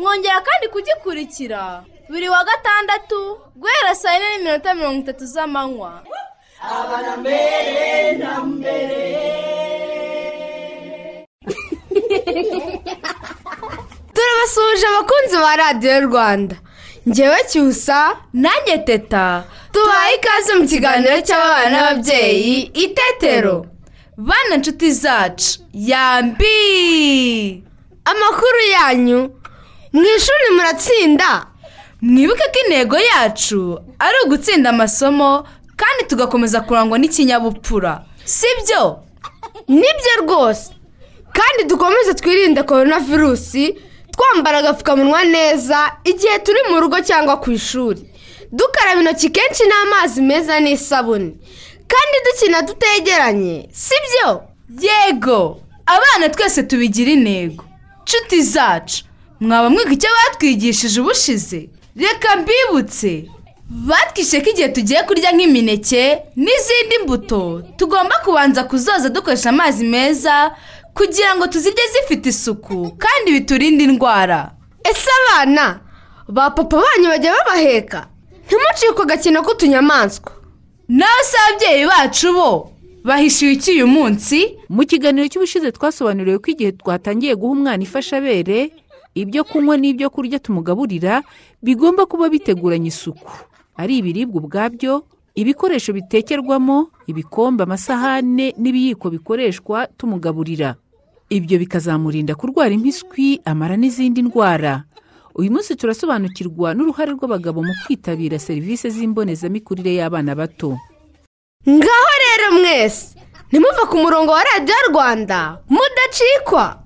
Mwongera kandi kugikurikira. Buri wa gatandatu guhera saa yine n'iminota mirongo itatu z'amanywa. Turabasuhuje abakunzi ba radiyo rwanda. Ngewe cyusa nanjye teta. Tubaye ikaze mu kiganiro cy'abana n'ababyeyi itetero bana nshuti zacu. Yambi! Amakuru yanyu mu ishuri muratsinda. Mwibuke ko intego yacu ari ugutsinda amasomo kandi tugakomeza kurangwa n'ikinyabupfura. Sibyo? Nibyo rwose. Kandi dukomeze twirinde korona virusi twambara agapfukamunwa neza igihe turi mu rugo cyangwa ku ishuri. Dukaraba intoki kenshi n'amazi meza n'isabune. Kandi dukina tutegeranye sibyo? Yego! Abana twese tubigira intego. Nshuti zacu. Mwaba mwiga icyo batwigishije ubushize. Reka mbibutse. Batwishe ko igihe tugiye kurya nk'imineke n'izindi mbuto tugomba kubanza kuzoza dukoresha amazi meza kugira ngo tuzirye zifite isuku kandi biturinde indwara. Ese abana ba papa banyu bajya babaheka? Ntimucike agakino k'utunyamaswa nawe se ababyeyi bacu bo bahishiwe iki uyu munsi? Mu kiganiro cy'ubushize twasobanuriwe ko igihe twatangiye guha umwana ifashabere ibyo kunywa n'ibyo kurya tumugaburira bigomba kuba biteguranye isuku. Ari ibiribwa ubwabyo ibikoresho bitekerwamo ibikombe amasahane n'ibiyiko bikoreshwa tumugaburira. Ibyo bikazamurinda kurwara impiswi amara n'izindi ndwara. Uyu munsi turasobanukirwa n'uruhare rw'abagabo mu kwitabira serivisi z'imbonezamikurire y'abana bato. Ngaho rero mwese ntimuve ku murongo wa radiyo rwanda mudacikwa.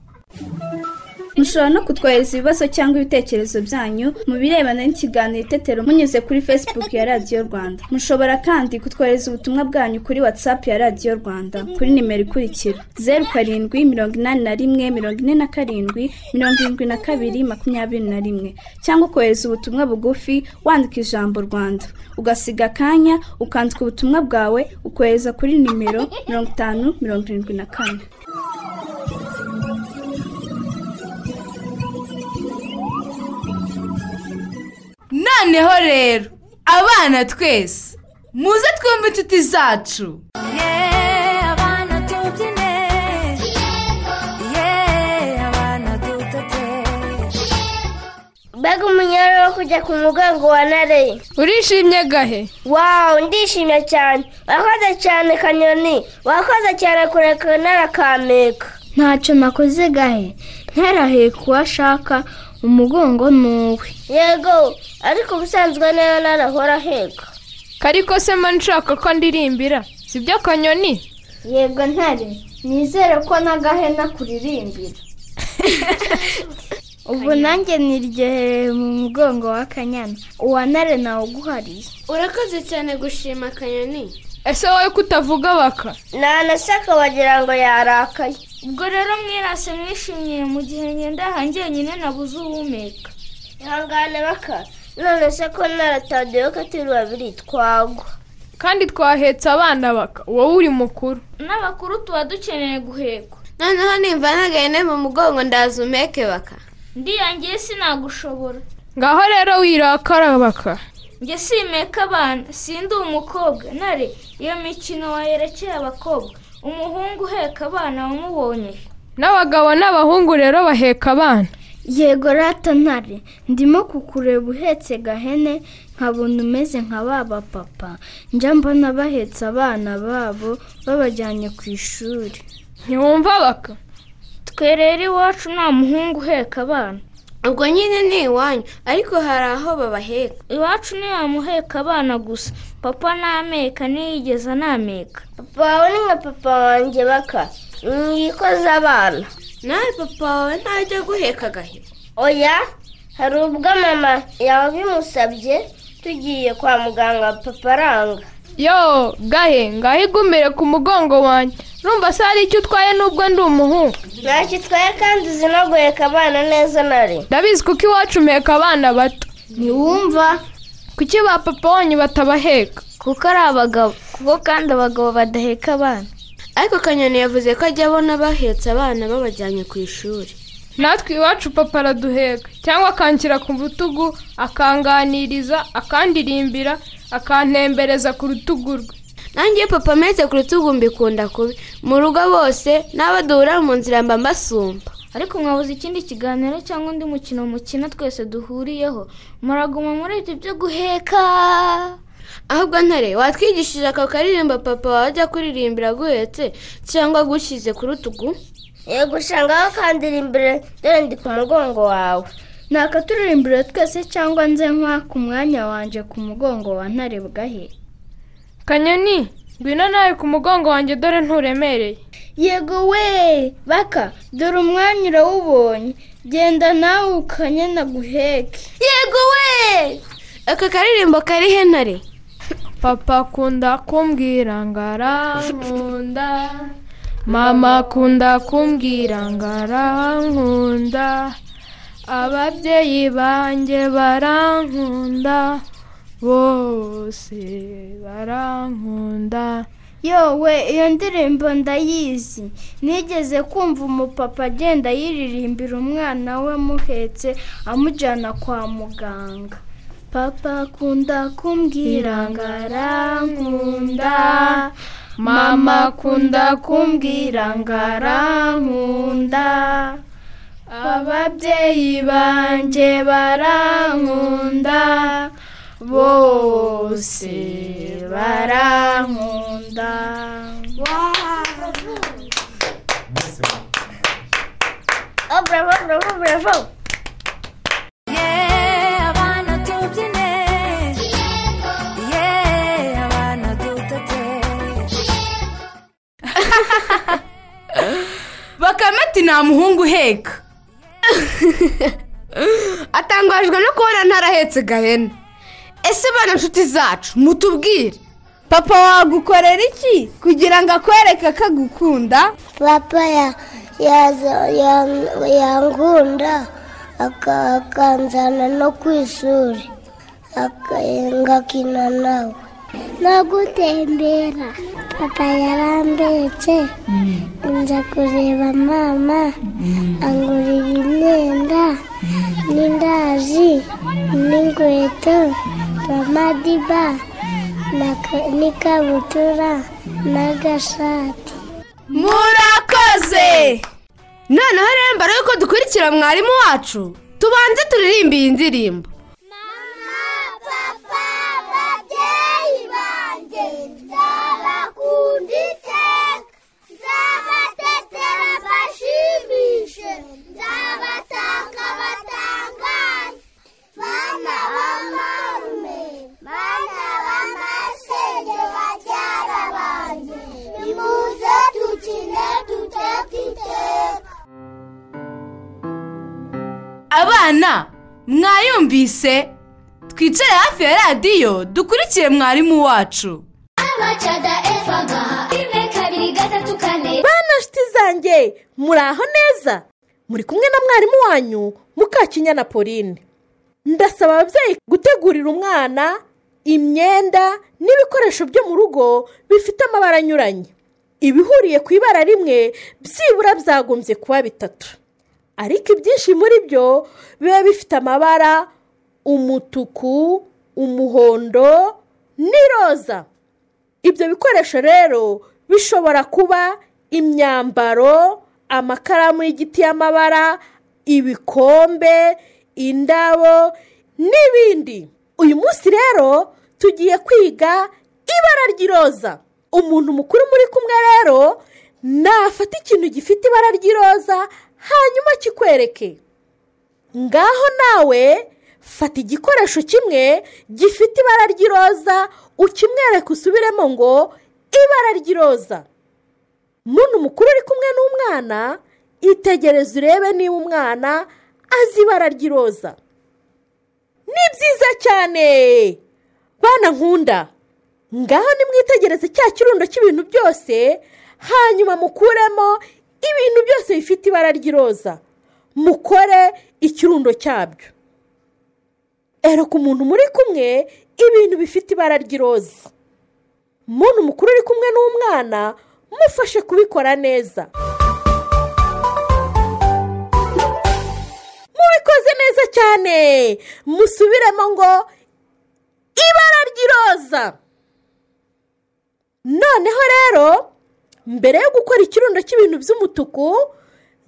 Mushobora no kutwohereza ibibazo cyangwa ibitekerezo byanyu mu birebana n'ikiganiro itetero munyuze kuri facebook ya radiyo rwanda. Mushobora kandi kutwohereza ubutumwa bwanyu kuri whatsapp ya radiyo rwanda kuri nimero ikurikira zeru karindwi mirongo inani na rimwe mirongo ine na karindwi mirongo irindwi na kabiri makumyabiri na rimwe. Cyangwa ukohereza ubutumwa bugufi wandika ijambo rwanda. Ugasiga akanya ukandika ubutumwa bwawe ukohereza kuri nimero mirongo itanu mirongo irindwi na kane. Noneho rero abana twese muze twumve inshuti zacu. Mbega umunyaro wo kujya ku mugongo wa nareye urishimye gahe? Wawu ndishimye cyane. Wakoze cyane kanyoni. Wakoze cyane kureka narakameka ntacyo nakoze gahe. Ntaraheka uwo ashaka. Umugongo ni uwe. Yego ariko ubusanzwe na yo narahora aheka. Kariko se mba nshaka ko ndirimbira sibyo kanyoni yego ntare nizere ko n'agahe nakuririmbira ubu nanjye niryohereye mu mugongo wa kanyana. Uwa ntare nawe uguhariye. Urakoze cyane gushima akanyoni ese wowe kutavuga baka? Ntanasaka wagira ngo yarakaye. Ubwo rero mwirase mwishimiye mu gihe ngenda aha njyenyine nabuze uwumeka ihangane baka none se ko naratadeyo ko turi babiri twagwa. Kandi twahetse abana baka wowe uri mukuru. N'abakuru tuba dukeneye guhekwa. Noneho nimba ntagahene mu mugongo ndaza umeke baka. Ndiyangiye sinagushobora. Ngaho rero wirakara baka. Njye simeka abana sindi umukobwa. Nare iyo mikino wayerekeye abakobwa. Umuhungu uheka abana wamubonye. N'abagabo n'abahungu rero baheka abana. Yego rata ntare. Ndimo kukureba uhetse gahene nkabona umeze nka ba bapapa. Njya mbona bahetse abana babo babajyanye ku ishuri. Ntiwumva baka? Twe rero iwacu nta muhungu uheka abana. Ubwo nyine ni iwanyu ariko hari aho babaheka. Iwacu ntiyamuheka abana gusa. Papa ntameka ntiyigeze anameka papa wawe ni nka papa wanjye baka. Mwikoze abana. Nawe papa wawe ntajya guheka agahera oya hari ubwo mama yaba bimusabye tugiye kwa muganga papa aranga. Yo gahe ngaho igumire ku mugongo wanjye? Urumva se hari icyo utwaye n'ubwo ndi umuhungu. Ntacyo itwaye kandi uzi no guheka abana neza nari. Ndabizi kuko iwacu mpeka abana bato. Ntiwumva kuki ba papa wanyu batabaheka? Kuko ari abagabo. Kuko kandi abagabo badaheka abana. Ariko kanyoni yavuze ko ajya abona bahetse abana babajyanye ku ishuri. Natwe iwacu papa araduheka. Cyangwa akanshyira ku rutugu akanganiriza akandirimbira akantembereza ku rutugu rwe. Nanjye iyo papa ametse ku rutugu mbikunda kubi. Mu rugo bose n'abo duhura mu nzira mba mbasumba. Ariko mwabuze ikindi kiganiro cyangwa undi mukino mukina twese duhuriyeho. Muraguma muri ibyo byo guheka. Ahubwo ntare watwigishije aka karirimba papa wajya kuririmbira aguhetse cyangwa agushyize ku rutugu? Yego ushangaho kandirimbire dore ndi ku mugongo wawe. Nakaturirimbire twese cyangwa nze nkwaka umwanya wanjye ku mugongo wa ntare bwahe kanyoni ngwino nawe ku mugongo wanjye dore nturemereye. Yego we baka dore umwanya urawubonye genda nawe ukanyana guheke. Yego we! Aka karirimbo kari he ntare? Papa akunda kumbwira ngo arankunda mama akunda kumbwira ngo arankunda ababyeyi banjye barankunda bose barankunda. Yowe iyo ndirimbo ndayizi. Nigeze kumva umupapa agenda yiririmbira umwana we amuhetse amujyana kwa muganga. Papa akunda kumbwira ngo arankunda. Mama akunda kumbwira ngo arankunda. Ababyeyi banjye barankunda bose barankunda. Oh bravo bakame ati nta muhungu uheka. atangajwe no kubona ntarahetse gahene ese bana nshuti zacu mutubwire. Papa wagukorera iki? Kugira ngo akwereke ko agukunda? Papa ya- yaza- ya- yankunda aka- akanzana no ku ishuri aka- ngakina nawe. No gutembera papa yarambetse nza kureba mama. Angurira n'inkweto na madiba n'ikabutura n'agashati murakoze! Noneho rero mbere yuko dukurikira mwarimu wacu tubanze turirimbe iyi ndirimbo. Abana mwayumvise. Twicare hafi ya radiyo dukurikire mwarimu wacu. Bana nshuti zanjye muri aho neza? Muri kumwe na mwarimu wanyu mukakinyana pauline. Ndasaba ababyeyi gutegurira umwana imyenda n'ibikoresho byo mu rugo bifite amabara anyuranye. Ibihuriye ku ibara rimwe byibura byagombye kuba bitatu. Ariko ibyinshi muri byo biba bifite amabara umutuku umuhondo n'iroza. Ibyo bikoresho rero bishobora kuba imyambaro amakaramu y'igiti y'amabara ibikombe indabo n'ibindi. Uyu munsi rero tugiye kwiga ibara ry'iroza. Umuntu mukuru muri kumwe rero nafata ikintu gifite ibara ry'iroza hanyuma kikwereke ngaho nawe fata igikoresho kimwe gifite ibara ry'iroza ukimwereke usubiremo ngo ibara ry'iroza. Muntu mukuru uri kumwe n'umwana itegereze urebe niba umwana azi ibara ry'iroza. Ni byiza cyane! Bana nkunda ngaho nimwitegereze cya kirundo cy'ibintu byose hanyuma mukuremo ibintu byose bifite ibara ry'iroza. Mukore ikirundo cyabyo. Ereka umuntu muri kumwe ibintu bifite ibara ry'iroza. Umuntu mukuru uri kumwe n'umwana mufashe kubikora neza. Mubikoze neza cyane. Musubiremo ngo ibara ry'iroza. Noneho rero mbere yo gukora ikirundo cy'ibintu by'umutuku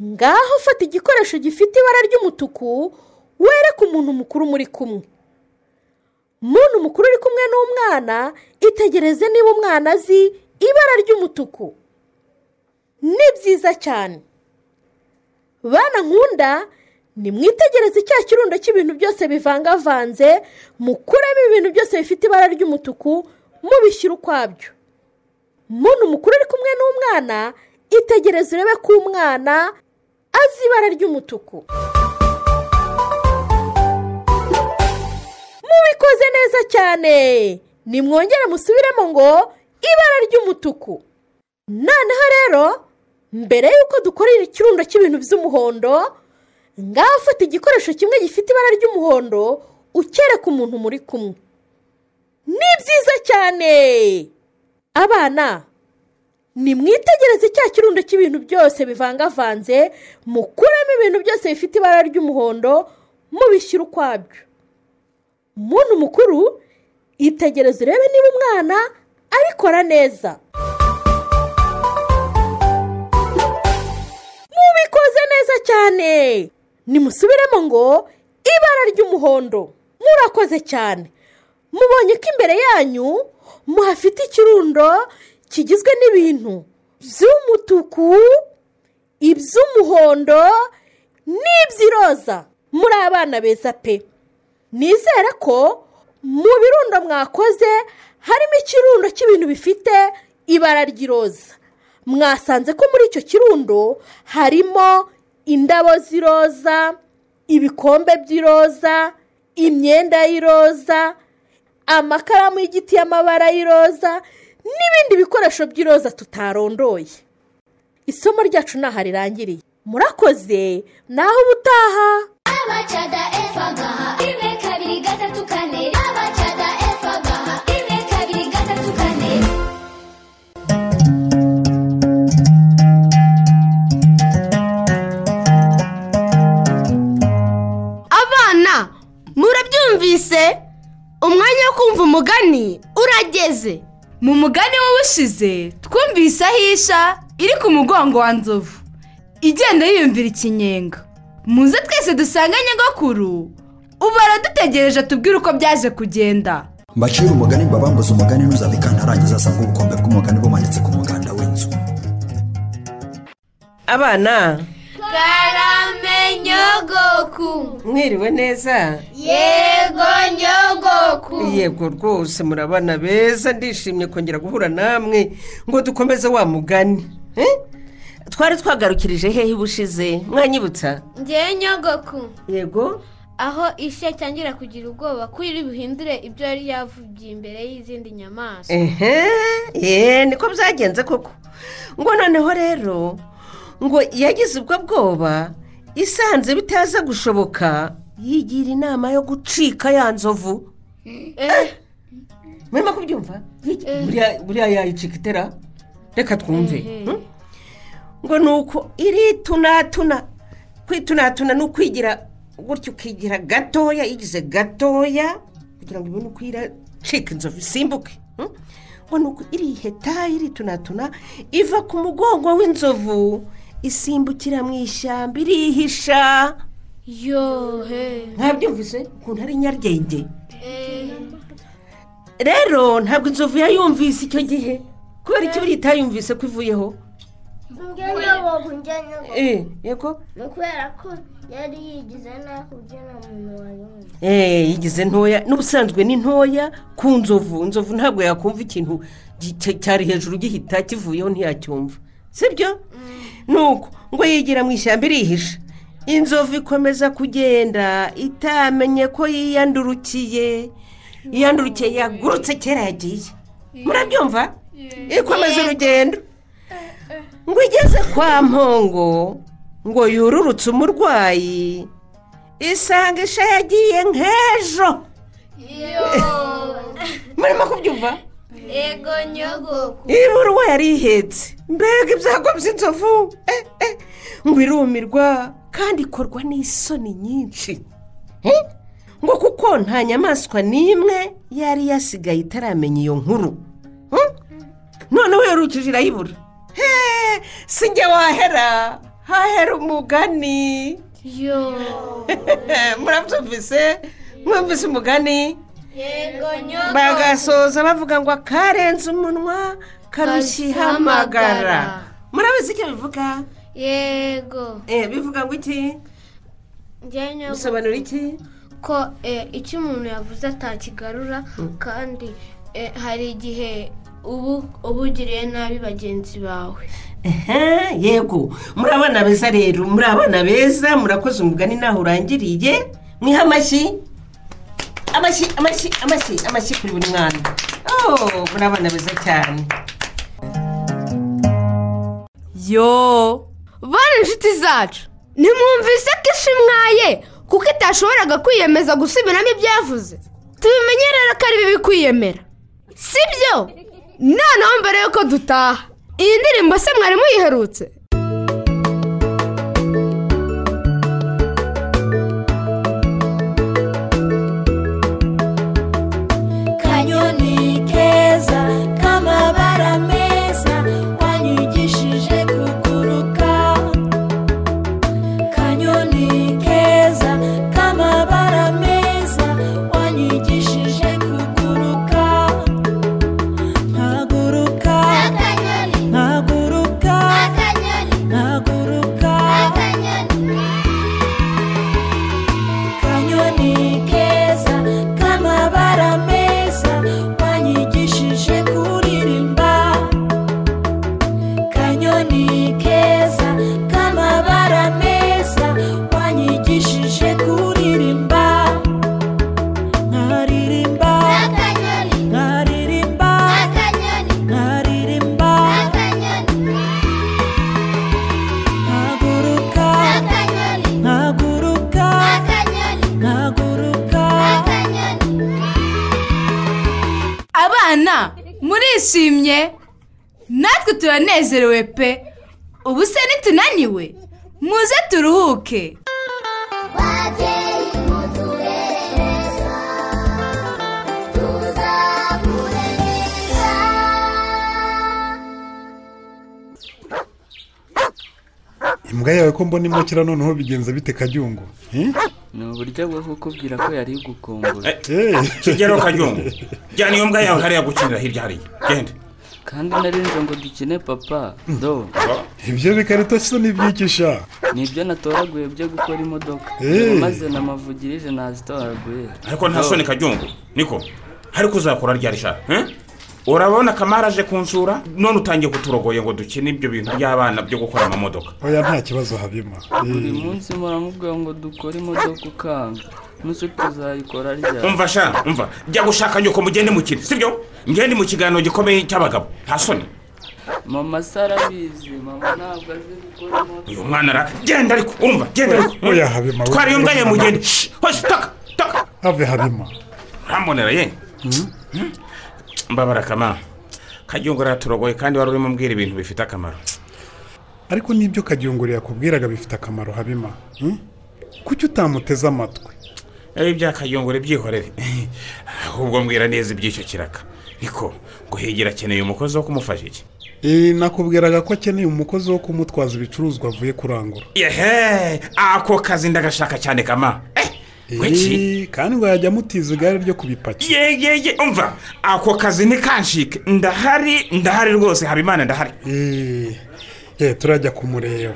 ngaho ufata igikoresho gifite ibara ry'umutuku wereke umuntu mukuru muri kumwe. Umuntu mukuru uri kumwe n'umwana itegereze niba umwana azi ibara ry'umutuku. Ni byiza cyane. Bana nkunda nimwitegereze cya kirundo cy'ibintu byose bivangavanze mukuremo ibintu byose bifite ibara ry'umutuku mubishyira ukwabyo. Umuntu mukuru uri kumwe n'umwana itegereze urebe ko umwana azi ibara ry'umutuku. Mubikoze neza cyane. Nimwongere musubiremo ngo ibara ry'umutuku. Noneho rero mbere y'uko dukora ikirundo cy'ibintu by'umuhondo ngaho igikoresho kimwe gifite ibara ry'umuhondo ukereka umuntu muri kumwe. Ni byiza cyane. Abana nimwitegereze cya kirundo cy'ibintu byose bivangavanze mukuremo ibintu byose bifite ibara ry'umuhondo mubishyira ukwabyo. Umuntu mukuru itegereze urebe niba umwana abikora neza. Mubikoze neza cyane. Nimusubiremo ngo ibara ry'umuhondo murakoze cyane. Mubonye ko imbere yanyu muhafite ikirundo kigizwe n'ibintu by'umutuku iby'umuhondo n'iby'iroza. Muri abana beza pe. Nizere ko mu birundo mwakoze harimo ikirundo cy'ibintu bifite ibara ry'iroza. Mwasanze ko muri icyo kirundo harimo indabo z'iroza ibikombe by'iroza imyenda y'iroza amakaramu y'igiti y'amabara y'iroza n'ibindi bikoresho by'iroza tutarondoye. Isomo ryacu ntaho rirangiriye. Murakoze naho ubutaha. Abacada efa gaha rimwe kabiri gatatu kane. Abacada efa gaha rimwe kabiri gatatu kane. Abana murabyumvise? Umwanya wo kumva umugani urageze. Mu mugani w'ubushize twumvise aho isha iri ku mugongo wa nzovu. Igenda yiyumvira ikinyenga. Muze twese dusange nyogokuru ubu aradutegereje atubwire uko byaje kugenda. Mbacira umugani mbabambuze umugani ntuzave kantarangiza asanga ubukombe bw'umugani bumanitse ku muganda w'inzu. Abana. Nyogoku. Mwiriwe neza? Yego nyogoku. Yego rwose murabana beza ndishimye kongera guhura namwe ngo dukomeze wa mugani Eh? twari twagarukirije hehe ubushize mwanyibutsa? Ngewe nyogoku. Yego. Aho ishya itangira kugira ubwoba ko iri buhindure ibyo yari yavugiye imbere y'izindi nyamaswa. Ehe niko byagenze koko. Ngo noneho rero ngo yagize ubwo bwoba isanze bitaza gushoboka. Yigira inama yo gucika ya nzovu. Murimo kubyumva? Buriya- buriya yayicika itera. Reka twumve. Hmm? ngo ni uko iritunatuna kwitunatuna ni ukwigira gutyo ukigira gatoya yigize gatoya kugira ngo ibone uko iracika inzovu isimbuke. Hmm? ngo ni uko iriheta iritunatuna iva ku mugongo w'inzovu. Isimbukira mu ishyamba irihisha. Yohe ntabyumvise ukuntu ari nyaryenge rero ntabwo inzovu yayumvise icyo gihe kubera icyo itayumvise ko ivuyeho. Eh, yego. Ni ukubera ko yari yigize buryo nta muntu wayumva. Eh, yigize ntoya. N'ubusanzwe ni ntoya ku nzovu. Inzovu ntabwo yakumva ikintu cyari hejuru gihita kivuyeho ntiyacyumva. Sibyo? Nuko ngo yigira mu ishyamba irihisha. Inzovu ikomeza kugenda itamenye ko yiyandurukiye. Yiyandurukiye yagurutse kera yagiye. Murabyumva? Ikomeza urugendo. Ngo igeze kwa mpongo ngo yururutse umurwayi isanga isha yagiye nk'ejo. Murimo kubyumva? Yego nyogoko iburwa yari ihetse. Mbega ibyago by'inzovu. Eh, eh, ngo irumirwa kandi ikorwa n'isoni nyinshi. Eh, ngo kuko nta nyamaswa n'imwe yari yasigaye itaramenya iyo nkuru. Noneho yarukije irayibura. Eh, si njye wahera. Hahera umugani. Yo. Murabyumvise mwumvise umugani? Bagasoza bavuga ngo akarenze umunwa karushya ihamagara murabizi icyo bivuga? Yego. Eh bivuga ngo iki? Bisobanura iki? Ko eh, icyo umuntu yavuze atakigarura kandi eh, hari igihe ubu uba ugiriye nabi bagenzi bawe. Yego. Muri abana beza rero muri abana beza murakoze umugani naho urangiriye. Mwiha amashyi amashyi amashyi amashyi amashyi kuri buri mwana oh muri abana beza cyane yo bane inshuti zacu. Nimwumvise ko isi imwaye kuko itashoboraga kwiyemeza gusubiramo ibyo yavuze tubimenye rero ko ari bibi kwiyemera. Si byo noneho mbere y'uko dutaha. Iyi ndirimbo se mwari muyiherutse? Turuhuke imbwa yawe ko mbona imukira noneho bigenza bite kajyungu? Eh? ni uburyo bwo kukubwira ko yari gukumbura kigero kajyungu. Jyana iyo mbwa yawe hariya gukinira hirya hariya. Genda. Kandi narinze ngo dukine papa. Do. Ibyo bikarito se n'ibyikisha ni byo natoraguye byo gukora imodoka. Eh. maze namavugirije nazitoraguye ariko nta soni kajyungu niko? Ariko uzakora ryari sha? Eh? urabona kamara aje kunsura? None utangiye kuturogoye ngo dukine ibyo bintu by'abana byo gukora amamodoka. Oya nta kibazo habima. Buri munsi muramubwira ngo dukore imodoka ukanga. N'uzi tuzayikora ryari? Umva sha umva. Jya gushaka nyoko mugende mukine sibyo? Ngende mu kiganiro gikomeye cy'abagabo. Nta soni. Mama se arabizi mama ntabwo azi gukora imodoka uyu mwana ara genda ariko urumva genda ariko. Oya habima we- twara iyo mbwa mugende. Hoshi taka taka have habima urambonera ye Hmm? mbabara kama. Kajyungu araturogoye kandi wari urimo mbwira ibintu bifite akamaro. Ariko n'ibyo kajyunguru yakubwiraga bifite akamaro habima Hmm? kuki utamuteze amatwi? Ibi bya kayungure byihorere. Ahubwo mbwira neza iby'icyo kiraka. Niko ngo higira akeneye umukozi wo kumufasha iki? Eh, nakubwiraga ko akeneye umukozi wo kumutwaza ibicuruzwa avuye kurangura. Yehe! Ako kazi ndagashaka cyane kama. Eh, kandi ngo yajya amutiza igare ryo kubipakira ye ye ye umva. Ako kazi ntikanshike ndahari ndahari rwose. Habimana ndahari. Ye turajya kumureba.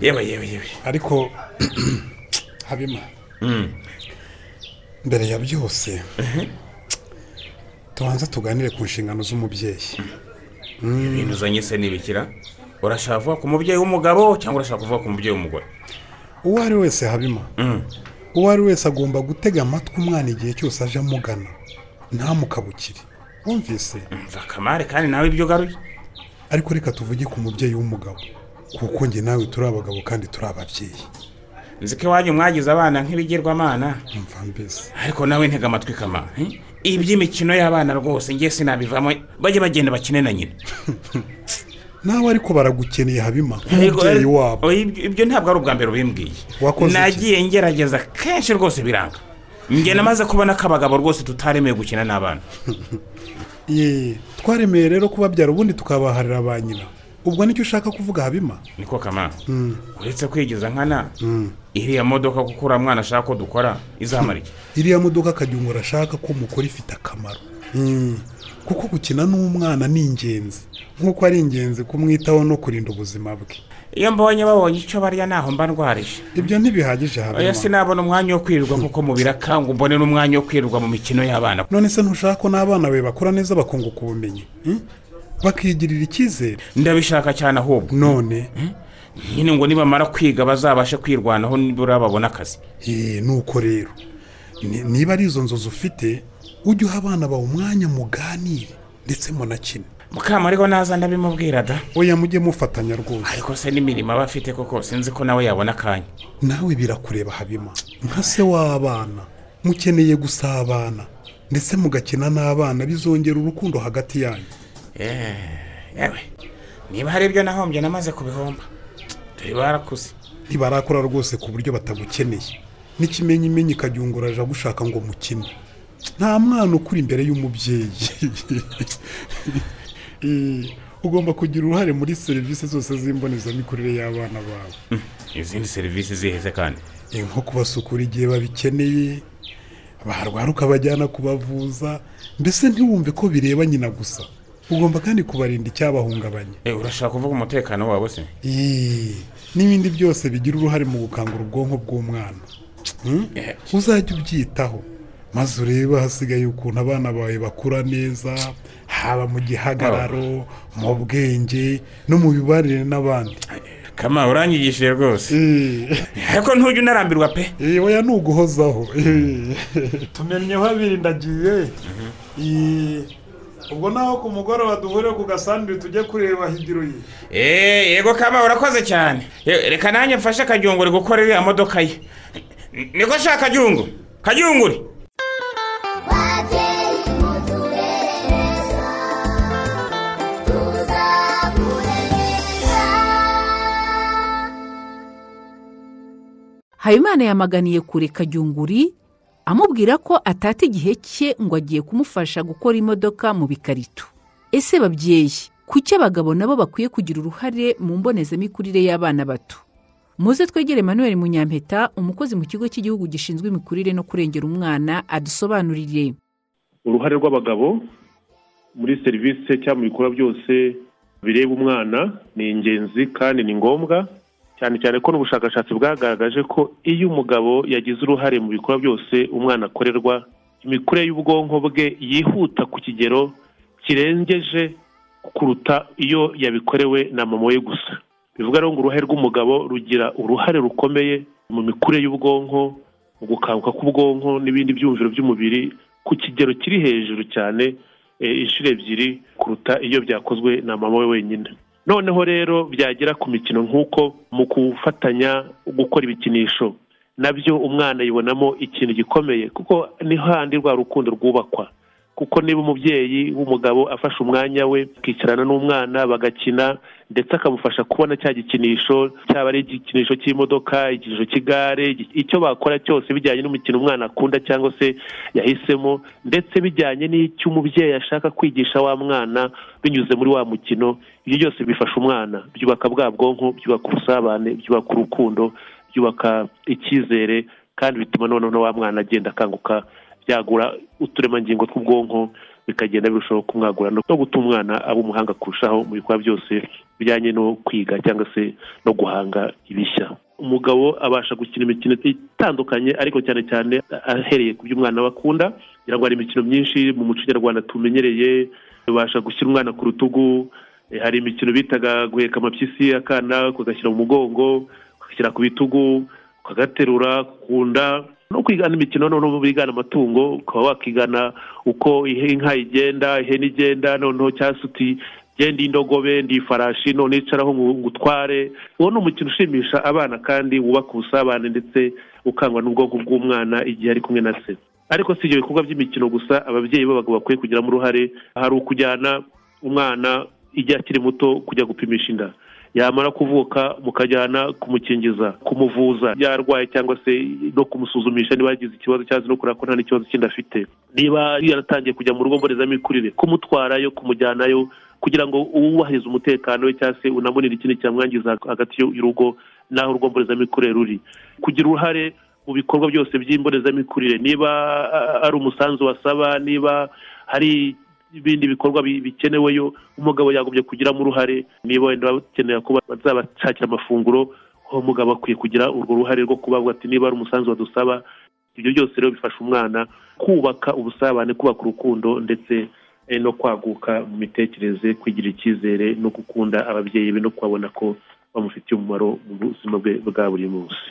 Yewe yewe yewe. Ariko habima mbere ya byose tubanza tuganire ku nshingano z'umubyeyi. Ibintu uzanye se n'ibikira urashaka kuvuga ku mubyeyi w'umugabo cyangwa urashaka kuvuga ku mubyeyi w'umugore? Uwo ari wese habima. Uwo ari wese agomba gutega amatwi umwana igihe cyose aje amugana. Ntamukabukire. Wumvise? Mva kamare kandi nawe ibyo ugaruye. Ariko reka tuvuge ku mubyeyi w'umugabo. Kuko njye nawe turi abagabo kandi turi ababyeyi. Nzi ko iwanyu mwagize abana nk'ibigirwamana. Ariko nawe ntega amatwi kama eh? iby'imikino y'abana rwose ngiye sinabivamo. Bajye bagenda bakine na nyina. Nawe ariko baragukeneye habima nk'umubyeyi wabo. Ibyo ntabwo ari ubwa mbere ubimbwiye nagiye ngerageza kenshi rwose biranga. Njye namaze kubona ko abagabo rwose tutaremewe gukina n'abana. Ye twaremeye rero kubabyara ubundi tukabaharira ba nyina. Ubwo ni cyo ushaka kuvuga habima niko kama. Mm. uretse kwigiza nkana. Iriya modoka kuko uriya mwana ashaka ko dukora izamara iki? Iriya modoka akagira ngo arashaka ko mukora ifite akamaro. Mm. kuko gukina n'umwana ni ingenzi. Nk'uko ari ingenzi kumwitaho no kurinda ubuzima bwe. Iyo mbonye babonye icyo barya ntaho mba ndwarije. Ibyo ntibihagije habima sinabona umwanya wo kwirirwa kuko mu biraka ngo mbone n'umwanya wo kwirirwa mu mikino y'abana. None se ntushaka ko n'abana be bakura neza bakunguka ubumenyi? Mm? bakigirira icyizere? Ndabishaka cyane ahubwo. None. Nyine ngo nibamara kwiga bazabashe kwirwanaho nibura babona akazi. Ye nuko rero. Ni- niba ari izo nzozi ufite ujye uha abana bawe umwanya muganire ndetse munakine. Mukamariho naza ndabimubwira da. Oya mujye mufatanya rwose. Ariko se n'imirimo aba afite koko sinzi ko nawe yabona akanya. Nawe birakureba habima. Nka se w'abana mukeneye gusabana ndetse mugakina n'abana bizongera urukundo hagati yanyu. Eh, yewe niba hari ibyo nahombye namaze kubihomba. Turi barakuze ntibarakora rwose ku buryo batagukeneye n'ikimenyimenyi ikajyungura aje agushaka ngo mukine. Nta mwana ukuri imbere y'umubyeyi. Eh, ugomba kugira uruhare muri serivisi zose z'imbonezamikurire y'abana bawe. Izindi serivisi ziheze kandi. Eh, nko kubasukura igihe babikeneye barwara ukabajyana kubavuza mbese ntiwumve ko bireba nyina gusa. Ugomba kandi kubarinda icyabahungabanya Eh, urashaka kuvuga umutekano wabo se? Eh, n'ibindi byose bigira uruhare mu gukangura ubwonko bw'umwana. Hmm? uzajya ubyitaho. Maze urebe hasigaye ukuntu abana bawe bakura neza haba mu gihagararo mu bwenge no mu mibanire n'abandi. Kama uranyigishije rwose. Ariko ntujya unarambirwa pe. Oya ni uguhozaho tumennyeho abiri ndagiye. Eh, ubwo naho ku mugoroba duhure ku gasandire tujye kureba higiro ye Eh, yego kama urakoze cyane. Reka nanjye mfashe kajyunguri gukora iriya modoka ye. Niko shaka kajyungu kajyunguri habimana yamaganiye kure kajyunguri amubwira ko atata igihe cye ngo agiye kumufasha gukora imodoka mu bikarito ese babyeyi kuki abagabo nabo bakwiye kugira uruhare mu mbonezamikurire y'abana bato? Muze twegere emmanuel munyampeta umukozi mu kigo cy'igihugu gishinzwe imikurire no kurengera umwana adusobanurire. Uruhare rw'abagabo muri serivisi cyangwa mu bikorwa byose bireba umwana ni ingenzi kandi ni ngombwa. Cyane cyane ko n'ubushakashatsi bwagaragaje ko iyo umugabo yagize uruhare mu bikorwa byose umwana akorerwa imikurire y'ubwonko bwe yihuta ku kigero kirengeje kuruta iyo yabikorewe na mama we gusa. Bivuga rero ngo uruhare rw'umugabo rugira uruhare rukomeye mu mikurire y'ubwonko mu gukanguka k'ubwonko n'ibindi byumviro by'umubiri ku kigero kiri hejuru cyane eh, inshuro ebyiri kuruta iyo byakozwe na mama we wenyine. Noneho rero byagera ku mikino nk'uko mu gufatanya gukora ibikinisho. Nabyo umwana yibonamo ikintu gikomeye kuko ni handi rwa rukundo rwubakwa. Kuko niba umubyeyi w'umugabo afashe umwanya we akicarana n'umwana bagakina ndetse akamufasha kubona cya gikinisho cyaba ari igikinisho cy'imodoka igikinisho cy'igare icyo bakora cyose bijyanye n'umukino umwana akunda cyangwa se yahisemo ndetse bijyanye n'icyo umubyeyi ashaka kwigisha wa mwana binyuze muri wa mukino ibyo byose bifasha umwana. Byubaka bwa bwonko byubaka ubusabane byubaka urukundo byubaka icyizere kandi bituma noneho wa mwana agenda akanguka byagura uturemangingo tw'ubwonko bikagenda birushaho kumwagura. No gutuma umwana aba umuhanga kurushaho mu bikorwa byose bijyanye no kwiga cyangwa se no guhanga ibishya. Umugabo abasha gukina imikino itandukanye ariko cyane cyane ahereye ku byo umwana we akunda. Kugira ngo hari imikino myinshi mu muco nyarwanda tumenyereye babasha gushyira umwana ku rutugu. Eh, hari imikino bitaga guheka amapyisi akana ukagashyira mu mugongo ukagashyira ku bitugu ukagaterura ku nda no kwigana imikino noneho bigana amatungo ukaba wakigana uko inka igenda ihene igenda noneho cyangwa uti genda indogobe ndi ifarashi none icaraho ngo ngo utware uwo ni umukino ushimisha abana kandi wubaka ubusabane ndetse ukangwa n'ubwonko bw'umwana igihe ari kumwe na se. Ariko si ibyo bikorwa by'imikino gusa ababyeyi b'abagabo bakwiye kugiramo uruhare. Hari ukujyana umwana igihe akiri muto kujya gupimisha inda. Yamara kuvuka mukajyana kumukingiza kumuvuza yarwaye cyangwa se no kumusuzumisha niba yagize ikibazo se no kureba ko nta n'ikibazo kindi afite. Niba yaratangiye kujya mu rugo mbonezamikurire kumutwarayo kumujyanayo kugira ngo wubahirize umutekano we cyangwa se unamunire ikindi cyamwangiza hagati y'urugo n'aho urugo mbonezamikurire ruri. Kugira uruhare mu bikorwa byose by'imbonezamikurire niba ari umusanzu wasaba niba hari ibindi bikorwa bi- bikeneweyo umugabo yagombye kugiramo uruhare niba wenda bakenera ko bazabashakira amafunguro uwo mugabo akwiye kugira urwo ruhare rwo kubavuga ati niba ari umusanzu badusaba ibyo byose rero bifasha umwana kubaka ubusabane kubaka urukundo ndetse eh, no kwaguka mu mitekerereze kwigirira icyizere no gukunda ababyeyi be no kubabona ko bamufitiye umumaro mu buzima bwe bwa buri munsi.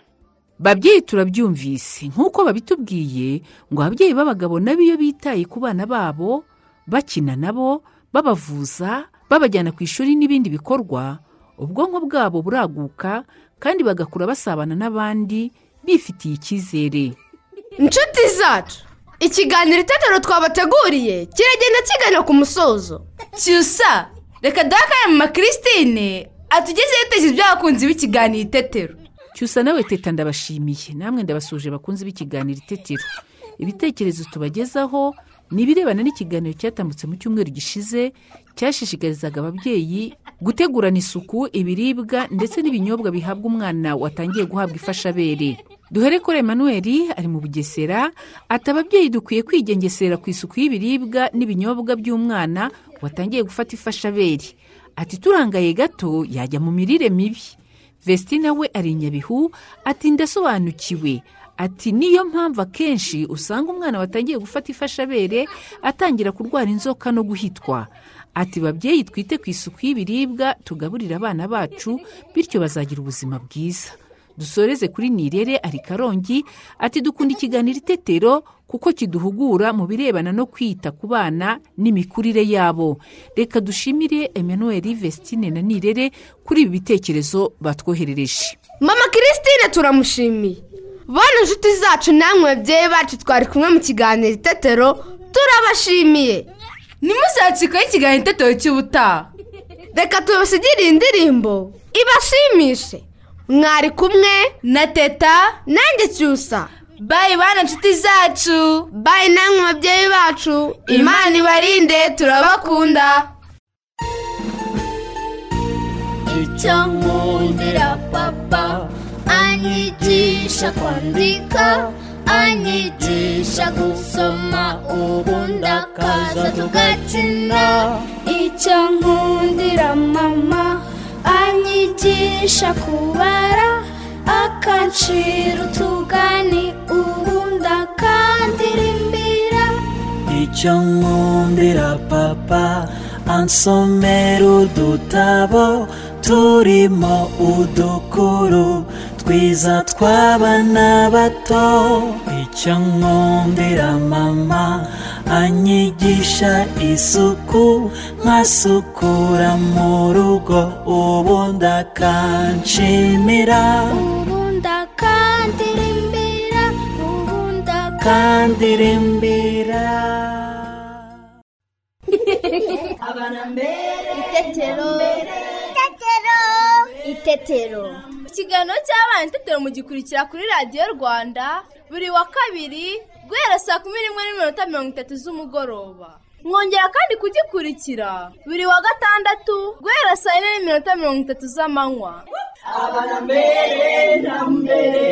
Babyeyi turabyumvise. Nk'uko babitubwiye ngo ababyeyi b'abagabo nabo iyo bitaye ku bana babo bakina nabo babavuza babajyana ku ishuri n'ibindi bikorwa. Ubwonko bwabo buraguka kandi bagakura basabana n'abandi bifitiye icyizere. Inshuti zacu ikiganiro itetero twabateguriye kiragenda kigana ku musozo. Cyusa reka duhakane mama christine atugezeho ibitekerezo by'abakunzi b'ikiganiro itetero. Cyusa nawe teta ndabashimiye namwe ndabasuje bakunze b'ikiganiro itetero. Ibitekerezo tubagezaho ni ibirebana n'ikiganiro cyatambutse mu cyumweru gishize cyashishikarizaga ababyeyi gutegurana isuku ibiribwa ndetse n'ibinyobwa bihabwa umwana watangiye guhabwa ifashabere. Duhere kuri Emmanuel ari mu bugesera ati ababyeyi dukwiye kwigengesera ku isuku y'ibiribwa n'ibinyobwa by'umwana watangiye gufata ifashabere. Ati turangaye gato yajya mu mirire mibi. Vestina we ari nyabihu ati ndasobanukiwe ati niyo mpamvu akenshi usanga umwana watangiye gufata ifashabere atangira kurwara inzoka no guhitwa. Ati babyeyi twite ku isuku y'ibiribwa tugaburire abana bacu bityo bazagira ubuzima bwiza. Dusoreze kuri nirere ari karongi ati dukunda ikiganiro itetero kuko kiduhugura mu birebana no kwita ku bana n'imikurire yabo. Reka dushimire emmanuel vestine na nirere kuri ibi bitekerezo batwoherereje. Mama christine turamushimiye. Bane inshuti zacu namwe babyeyi bacu twari kumwe mu kiganiro itetero turabashimiye. Ntimuzacikeho ikiganiro itetero cy'ubutaha. Reka tubasigire iyi ndirimbo ibashimishe. Mwari kumwe na teta. Nanjye cyusa. Bayi bana inshuti zacu. Bayi namwe babyeyi bacu. Imana ibarinde turabakunda. Icyo nkundira papa. Anyigisha kwandika anyigisha gusoma ubundi akaza tugakina icyo nkundira mama anyigisha kubara akancira utugani ubundi akandirimbira icyo nkundira papa ansomera udutabo turimo udukuru twiza tw'abana bato. Icyo nkundira mama anyigisha isuku. Nkasukura mu rugo ubundi akanshimira ubundi akandirimbira ubundi akandirimbira itetero. Itetero. Ikiganiro cy'abana itetero mugikurikira kuri radiyo rwanda buri wa kabiri guhera saa kumi n'imwe n'iminota mirongo itatu z'umugoroba. Mwongera kandi kugikurikira buri wa gatandatu guhera saa yine n'iminota mirongo itatu z'amanywa. Abana mbere na mbere.